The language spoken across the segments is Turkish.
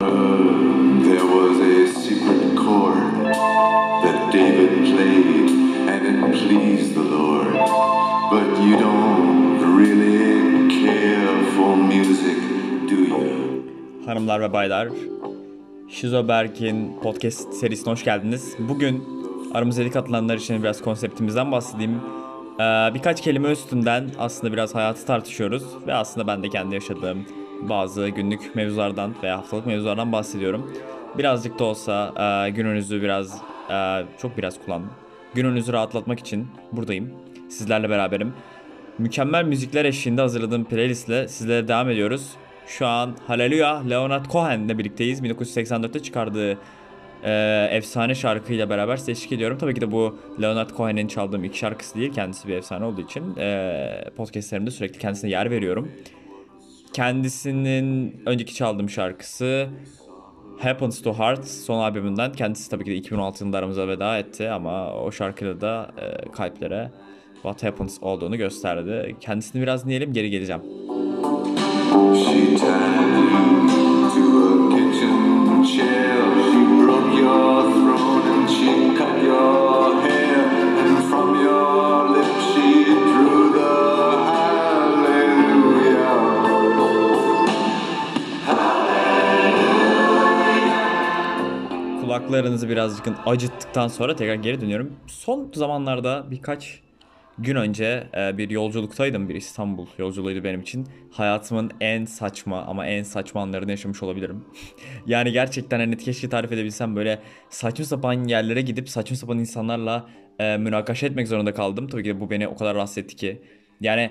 There was a secret? Hanımlar ve baylar, Şizoberk'in podcast serisine hoş geldiniz. Bugün aramızdaki katılanlar için biraz konseptimizden bahsedeyim. Ee, birkaç kelime üstünden aslında biraz hayatı tartışıyoruz ve aslında ben de kendi yaşadığım bazı günlük mevzulardan veya haftalık mevzulardan bahsediyorum. Birazcık da olsa e, gününüzü biraz, e, çok biraz kullandım. Gününüzü rahatlatmak için buradayım. Sizlerle beraberim. Mükemmel müzikler eşliğinde hazırladığım playlistle sizlere devam ediyoruz. Şu an Hallelujah Leonard Cohen'le birlikteyiz. 1984'te çıkardığı e, efsane şarkıyla beraber size ediyorum. Tabii ki de bu Leonard Cohen'in çaldığım ilk şarkısı değil. Kendisi bir efsane olduğu için e, podcastlerimde sürekli kendisine yer veriyorum. Kendisinin önceki çaldığım şarkısı Happens to Heart son albümünden. Kendisi tabii ki de 2016 yılında aramıza veda etti ama o şarkıyla da e, kalplere What Happens olduğunu gösterdi. Kendisini biraz dinleyelim geri geleceğim. She tied to a kitchen chair. Kulaklarınızı birazcık acıttıktan sonra tekrar geri dönüyorum. Son zamanlarda birkaç gün önce e, bir yolculuktaydım. Bir İstanbul yolculuğuydu benim için. Hayatımın en saçma ama en saçma anlarını yaşamış olabilirim. yani gerçekten hani keşke tarif edebilsem böyle saçma sapan yerlere gidip saçma sapan insanlarla e, münakaşa etmek zorunda kaldım. Tabii ki de bu beni o kadar rahatsız etti ki. Yani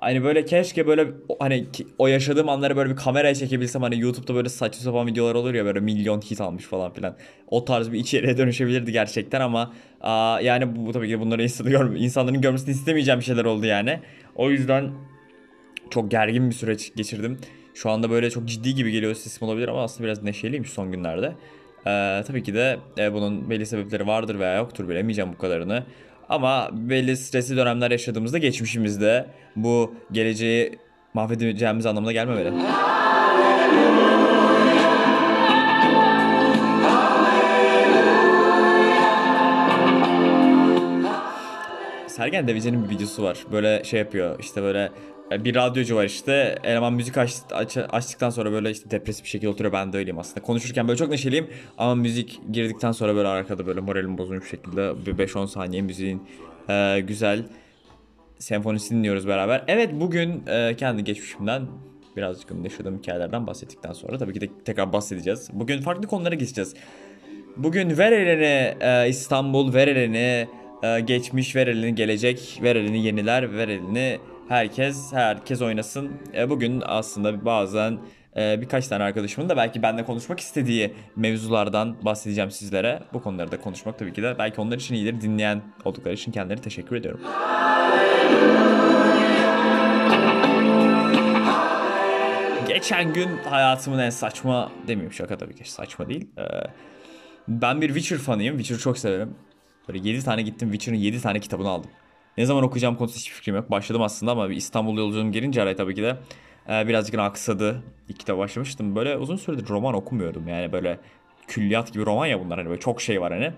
Hani böyle keşke böyle hani o yaşadığım anları böyle bir kameraya çekebilsem hani YouTube'da böyle saçma sapan videolar olur ya böyle milyon hit almış falan filan. O tarz bir içeriğe dönüşebilirdi gerçekten ama aa, yani bu, bu tabii ki bunları insan, gör- insanların görmesini istemeyeceğim şeyler oldu yani. O yüzden çok gergin bir süreç geçirdim. Şu anda böyle çok ciddi gibi geliyor sesim olabilir ama aslında biraz neşeliyim şu son günlerde. Ee, tabii ki de e, bunun belli sebepleri vardır veya yoktur bilemeyeceğim bu kadarını. Ama belli stresli dönemler yaşadığımızda geçmişimizde bu geleceği mahvedeceğimiz anlamına gelmemeli. Sergen Deveci'nin bir videosu var. Böyle şey yapıyor işte böyle bir radyocu var işte eleman müzik aç, aç- açtıktan sonra böyle işte depresif bir şekilde oturuyor ben de öyleyim aslında. Konuşurken böyle çok neşeliyim ama müzik girdikten sonra böyle arkada böyle moralim bozulmuş şekilde bir 5-10 saniye müziğin e, güzel senfonisini dinliyoruz beraber. Evet bugün e, kendi geçmişimden birazcık yaşadığım hikayelerden bahsettikten sonra tabii ki de tekrar bahsedeceğiz. Bugün farklı konulara geçeceğiz. Bugün ver elini e, İstanbul, ver elini e, geçmiş, ver elini gelecek, ver elini yeniler, ver elini herkes, herkes oynasın. E, bugün aslında bazen e, birkaç tane arkadaşımın da belki benimle konuşmak istediği mevzulardan bahsedeceğim sizlere. Bu konuları da konuşmak tabii ki de belki onlar için iyidir. Dinleyen oldukları için kendilerine teşekkür ediyorum. Geçen gün hayatımın en saçma demeyeyim şaka tabii ki saçma değil. Ee, ben bir Witcher fanıyım. Witcher'ı çok severim. Böyle 7 tane gittim Witcher'ın 7 tane kitabını aldım. Ne zaman okuyacağım konusunda hiçbir fikrim yok. Başladım aslında ama bir İstanbul yolculuğum gelince araya tabii ki de e, birazcık aksadı. İlk kitap başlamıştım. Böyle uzun süredir roman okumuyordum. Yani böyle külliyat gibi roman ya bunlar. Hani böyle çok şey var hani.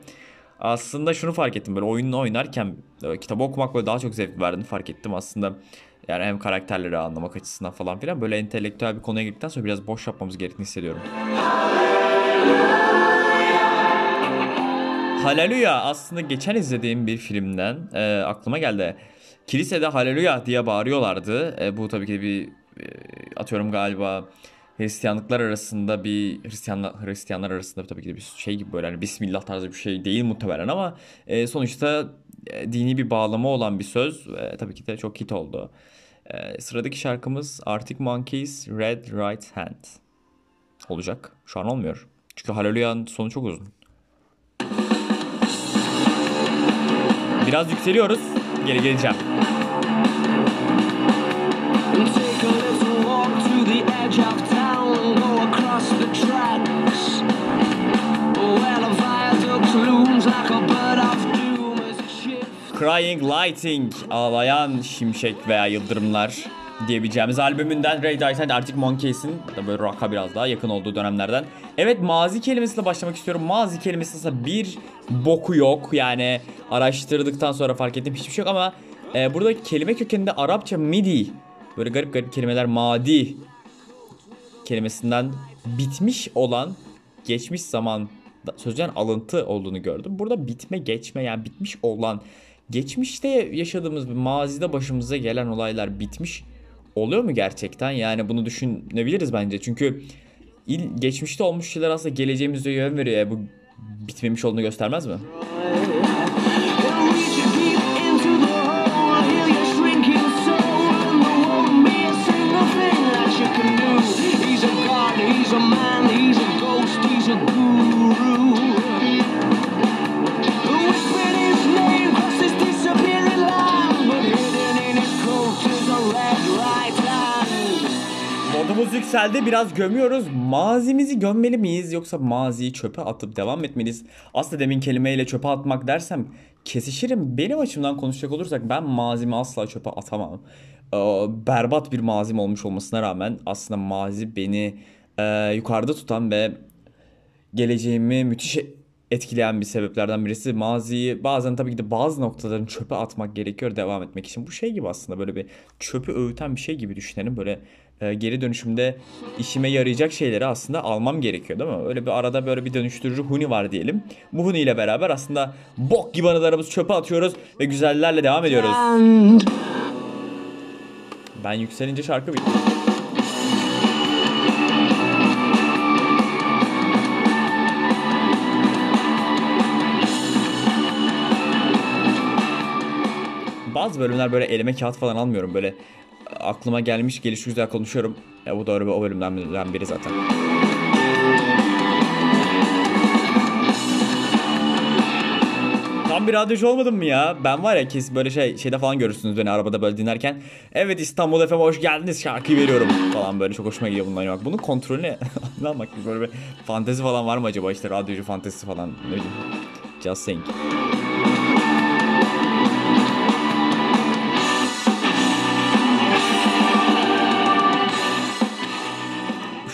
Aslında şunu fark ettim böyle oyununu oynarken e, kitabı okumak böyle daha çok zevk verdiğini fark ettim aslında. Yani hem karakterleri anlamak açısından falan filan böyle entelektüel bir konuya girdikten sonra biraz boş yapmamız gerektiğini hissediyorum. Hallelujah aslında geçen izlediğim bir filmden e, aklıma geldi. Kilisede Hallelujah diye bağırıyorlardı. E, bu tabii ki bir e, atıyorum galiba Hristiyanlıklar arasında bir Hristiyanlar, Hristiyanlar arasında tabii ki bir şey gibi böyle hani Bismillah tarzı bir şey değil muhtemelen ama e, sonuçta e, dini bir bağlama olan bir söz ve tabii ki de çok hit oldu. E, sıradaki şarkımız Arctic Monkeys Red Right Hand olacak. Şu an olmuyor. Çünkü Hallelujah'ın sonu çok uzun. Doom as it shifts. Crying Lightning, ağlayan şimşek veya yıldırımlar. Diyebileceğimiz albümünden Ray Dyson Arctic Monkeys'in da böyle rock'a biraz daha yakın olduğu dönemlerden. Evet mazi kelimesiyle başlamak istiyorum. Mazi kelimesi aslında bir boku yok. Yani araştırdıktan sonra fark ettim hiçbir şey yok ama e, burada kelime kökeninde Arapça midi böyle garip garip kelimeler madi kelimesinden bitmiş olan geçmiş zaman sözcüğün alıntı olduğunu gördüm. Burada bitme geçme yani bitmiş olan geçmişte yaşadığımız mazide başımıza gelen olaylar bitmiş oluyor mu gerçekten? Yani bunu düşünebiliriz bence. Çünkü il, geçmişte olmuş şeyler aslında geleceğimizde yön veriyor. Ya, bu bitmemiş olduğunu göstermez mi? Yükseldi biraz gömüyoruz. Mazimizi gömmeli miyiz yoksa maziyi çöpe atıp devam etmeliyiz? Aslında demin kelimeyle çöpe atmak dersem kesişirim. Benim açımdan konuşacak olursak ben mazimi asla çöpe atamam. Ee, berbat bir mazim olmuş olmasına rağmen aslında mazi beni e, yukarıda tutan ve geleceğimi müthiş etkileyen bir sebeplerden birisi. Maziyi bazen tabii ki de bazı noktaların çöpe atmak gerekiyor devam etmek için. Bu şey gibi aslında böyle bir çöpü öğüten bir şey gibi düşünelim. Böyle e, geri dönüşümde işime yarayacak şeyleri aslında almam gerekiyor değil mi? Öyle bir arada böyle bir dönüştürücü huni var diyelim. Bu huni ile beraber aslında bok gibi anılarımızı çöpe atıyoruz ve güzellerle devam ediyoruz. And Ben yükselince şarkı bitti. Bazı bölümler böyle elime kağıt falan almıyorum. Böyle aklıma gelmiş geliş güzel konuşuyorum. Ya bu bir- o bölümden biri zaten. Tam bir radyocu olmadım mı ya? Ben var ya kesin böyle şey şeyde falan görürsünüz beni arabada böyle dinlerken. Evet İstanbul FM'e hoş geldiniz şarkıyı veriyorum falan böyle çok hoşuma gidiyor bundan yapmak. Bunun kontrolünü ne yapmak böyle bir fantezi falan var mı acaba işte radyocu fantezisi falan ne bileyim. Just saying.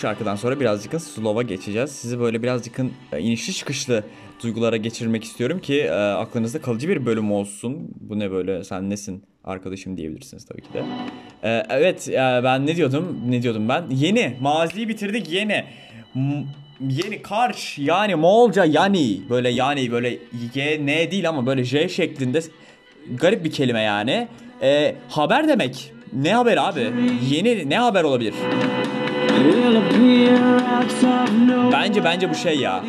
Şarkıdan sonra birazcık slow'a geçeceğiz. Sizi böyle birazcık e, inişli çıkışlı duygulara geçirmek istiyorum ki e, aklınızda kalıcı bir bölüm olsun. Bu ne böyle sen nesin arkadaşım diyebilirsiniz tabii ki de. E, evet e, ben ne diyordum ne diyordum ben? Yeni maziyi bitirdik yeni. M- yeni karş yani Moğolca yani böyle yani böyle Y N değil ama böyle J şeklinde garip bir kelime yani. E, haber demek. Ne haber abi? Yeni ne haber olabilir? Bence bence bu şey ya.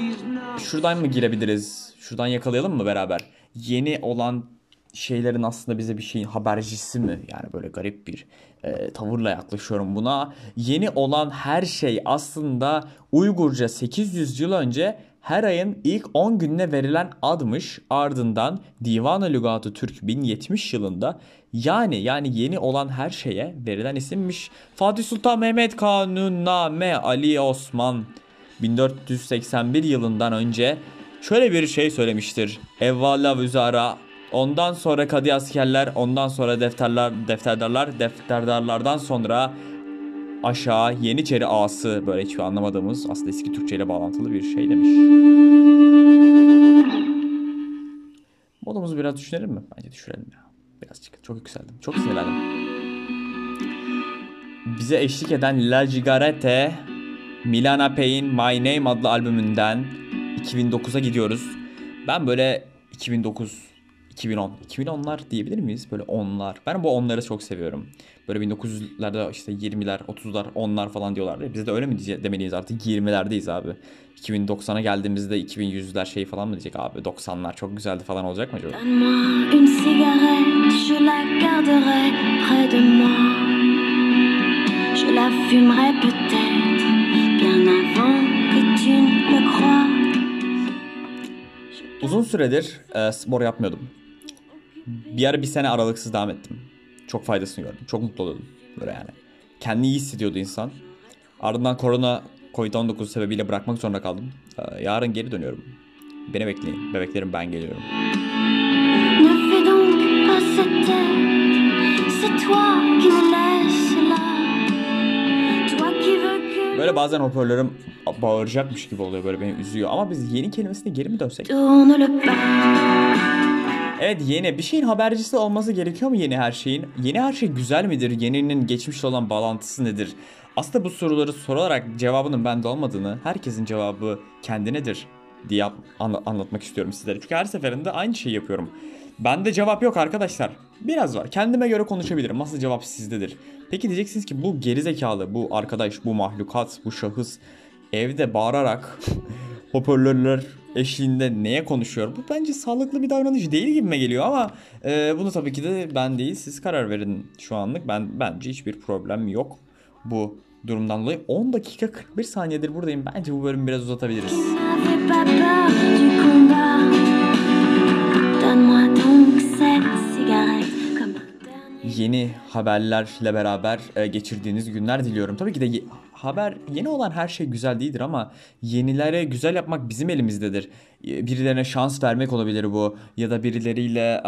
Şuradan mı girebiliriz? Şuradan yakalayalım mı beraber? Yeni olan şeylerin aslında bize bir şeyin habercisi mi? Yani böyle garip bir e, tavırla yaklaşıyorum buna. Yeni olan her şey aslında Uygurca 800 yıl önce her ayın ilk 10 gününe verilen admış. Ardından Divan-ı Lügat-ı Türk 1070 yılında yani yani yeni olan her şeye verilen isimmiş. Fatih Sultan Mehmet Kanunname Ali Osman 1481 yılından önce şöyle bir şey söylemiştir. Evvela vüzara, ondan sonra kadı askerler, ondan sonra defterler, defterdarlar, defterdarlardan sonra aşağı Yeniçeri ağası böyle hiçbir anlamadığımız aslında eski Türkçe ile bağlantılı bir şey demiş. Modumuzu biraz düşünelim mi? Bence düşürelim ya. Birazcık. Çok yükseldim. Çok sinirlendim. Bize eşlik eden La Cigarette Milana Pay'in My Name adlı albümünden 2009'a gidiyoruz. Ben böyle 2009, 2010, 2010'lar diyebilir miyiz? Böyle onlar. Ben bu onları çok seviyorum. Böyle 1900'lerde işte 20'ler, 30'lar, 10'lar falan diyorlardı. Biz de öyle mi diye- demeliyiz artık 20'lerdeyiz abi. 2090'a geldiğimizde 2100'ler şey falan mı diyecek abi? 90'lar çok güzeldi falan olacak mı acaba? Uzun süredir e, spor yapmıyordum. Bir ara bir sene aralıksız devam ettim. Çok faydasını gördüm. Çok mutlu oluyordum. Böyle yani. Kendini iyi hissediyordu insan. Ardından korona Covid-19 sebebiyle bırakmak zorunda kaldım. E, yarın geri dönüyorum. Beni bekleyin. Bebeklerim ben geliyorum. Böyle bazen hoparlörüm bağıracakmış gibi oluyor böyle beni üzüyor. Ama biz yeni kelimesine geri mi dönsek? Evet yeni bir şeyin habercisi olması gerekiyor mu yeni her şeyin? Yeni her şey güzel midir? Yeninin geçmişle olan bağlantısı nedir? Aslında bu soruları sorarak cevabının bende olmadığını, herkesin cevabı kendinedir diye anla- anlatmak istiyorum sizlere. Çünkü her seferinde aynı şeyi yapıyorum. Bende cevap yok arkadaşlar. Biraz var. Kendime göre konuşabilirim. Asıl cevap sizdedir. Peki diyeceksiniz ki bu gerizekalı, bu arkadaş, bu mahlukat, bu şahıs evde bağırarak hoparlörler eşliğinde neye konuşuyor? Bu bence sağlıklı bir davranış değil gibime geliyor ama e, bunu tabii ki de ben değil siz karar verin şu anlık. Ben bence hiçbir problem yok bu durumdan dolayı. 10 dakika 41 saniyedir buradayım. Bence bu bölümü biraz uzatabiliriz. Yeni haberlerle beraber e, geçirdiğiniz günler diliyorum. Tabii ki de haber yeni olan her şey güzel değildir ama yenilere güzel yapmak bizim elimizdedir. E, Birilerine şans vermek olabilir bu ya da birileriyle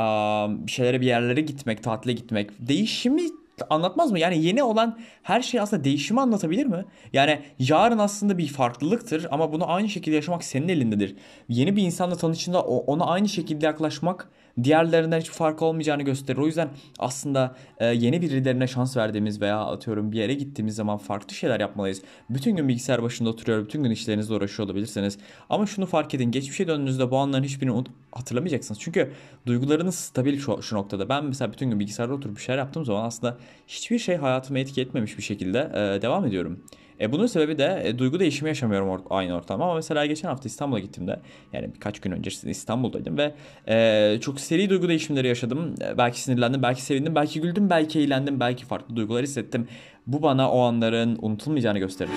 bir şeylere bir yerlere gitmek, tatile gitmek. Değişimi anlatmaz mı? Yani yeni olan her şey aslında değişimi anlatabilir mi? Yani yarın aslında bir farklılıktır ama bunu aynı şekilde yaşamak senin elindedir. Yeni bir insanla tanıştığında ona aynı şekilde yaklaşmak diğerlerinden hiçbir fark olmayacağını gösterir. O yüzden aslında e, yeni birilerine şans verdiğimiz veya atıyorum bir yere gittiğimiz zaman farklı şeyler yapmalıyız. Bütün gün bilgisayar başında oturuyor, bütün gün işlerinizle uğraşıyor olabilirsiniz. Ama şunu fark edin, geçmişe döndüğünüzde bu anların hiçbirini hatırlamayacaksınız. Çünkü duygularınız stabil şu, şu noktada. Ben mesela bütün gün bilgisayarda oturup bir şeyler yaptığım zaman aslında hiçbir şey hayatımı etki etmemiş bir şekilde e, devam ediyorum. E, bunun sebebi de e, duygu değişimi yaşamıyorum or- aynı ortamda. Ama mesela geçen hafta İstanbul'a gittiğimde yani birkaç gün öncesinde İstanbul'daydım ve e, çok seri duygu değişimleri yaşadım. E, belki sinirlendim, belki sevindim, belki güldüm, belki eğlendim, belki farklı duygular hissettim. Bu bana o anların unutulmayacağını gösterir.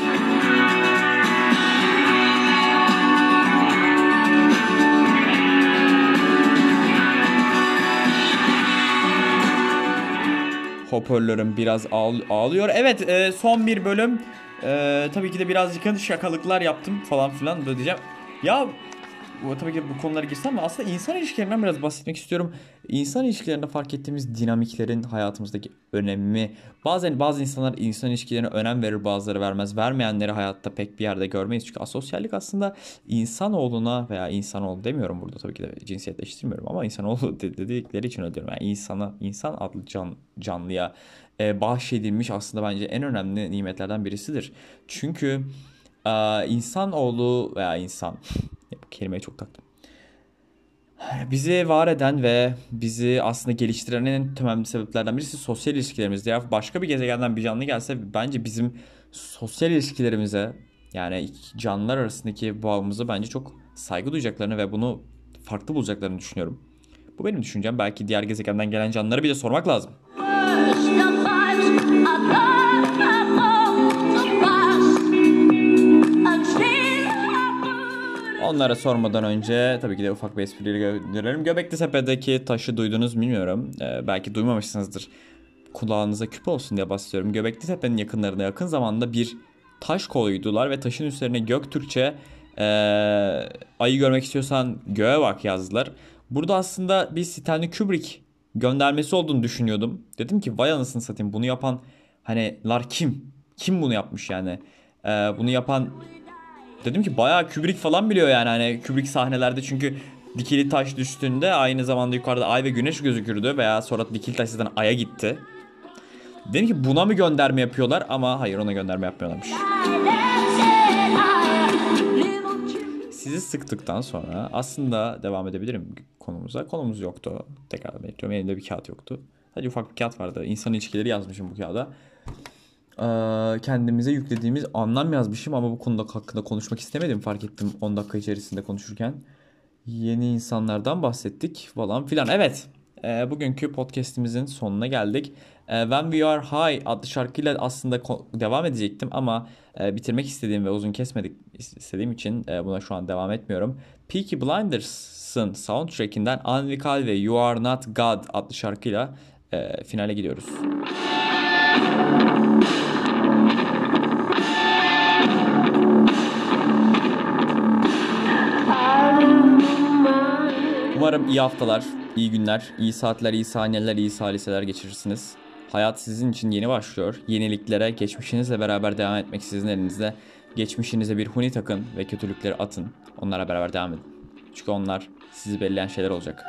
Hoparlörüm biraz ağl- ağlıyor. Evet e, son bir bölüm. E, tabii ki de birazcık şakalıklar yaptım falan filan da diyeceğim. Ya bu, tabii ki bu konulara girsem ama aslında insan ilişkilerinden biraz bahsetmek istiyorum. İnsan ilişkilerinde fark ettiğimiz dinamiklerin hayatımızdaki önemi. Bazen bazı insanlar insan ilişkilerine önem verir bazıları vermez. Vermeyenleri hayatta pek bir yerde görmeyiz. Çünkü asosyallik aslında insanoğluna veya insanoğlu demiyorum burada tabii ki de cinsiyetleştirmiyorum ama insanoğlu de- dedikleri için öyle diyorum. Yani insana, insan adlı can, canlıya e, bahşedilmiş aslında bence en önemli nimetlerden birisidir. Çünkü e, insanoğlu veya insan bu kelimeyi çok taktım. Bizi var eden ve bizi aslında geliştiren en temel sebeplerden birisi sosyal ilişkilerimizde. Ya başka bir gezegenden bir canlı gelse bence bizim sosyal ilişkilerimize yani canlılar arasındaki bağımızı bence çok saygı duyacaklarını ve bunu farklı bulacaklarını düşünüyorum. Bu benim düşüncem. Belki diğer gezegenden gelen canlılara bir de sormak lazım. Onlara sormadan önce tabii ki de ufak bir espriyle gönderirim. Göbekli Tepe'deki taşı duydunuz bilmiyorum. Ee, belki duymamışsınızdır. Kulağınıza küpe olsun diye bahsediyorum. Göbekli Tepe'nin yakınlarında yakın zamanda bir taş koydular ve taşın üzerine Göktürkçe ee, ayı görmek istiyorsan göğe bak yazdılar. Burada aslında bir Stanley Kubrick göndermesi olduğunu düşünüyordum. Dedim ki vay anasını satayım bunu yapan hani lar kim? Kim bunu yapmış yani? Ee, bunu yapan Dedim ki bayağı Kubrick falan biliyor yani hani Kubrick sahnelerde çünkü dikili taş düştüğünde aynı zamanda yukarıda ay ve güneş gözükürdü veya sonra dikili taş zaten aya gitti. Dedim ki buna mı gönderme yapıyorlar ama hayır ona gönderme yapmıyorlarmış. Sizi sıktıktan sonra aslında devam edebilirim konumuza. Konumuz yoktu. Tekrar bekliyorum. Elimde bir kağıt yoktu. Sadece ufak bir kağıt vardı. İnsan ilişkileri yazmışım bu kağıda. Ee, kendimize yüklediğimiz anlam yazmışım ama bu konuda hakkında konuşmak istemedim fark ettim 10 dakika içerisinde konuşurken. Yeni insanlardan bahsettik falan filan. Evet, e, bugünkü podcastimizin sonuna geldik. E, When We Are High adlı şarkıyla aslında devam edecektim ama e, bitirmek istediğim ve uzun kesmedik istediğim için e, buna şu an devam etmiyorum. Peaky Blinders'ın soundtrackinden Anvikal ve You Are Not God adlı şarkıyla e, finale gidiyoruz. Umarım iyi haftalar, iyi günler, iyi saatler, iyi saniyeler, iyi saliseler geçirirsiniz. Hayat sizin için yeni başlıyor. Yeniliklere geçmişinizle beraber devam etmek sizin elinizde. Geçmişinize bir huni takın ve kötülükleri atın. Onlara beraber devam edin. Çünkü onlar sizi belirleyen şeyler olacak.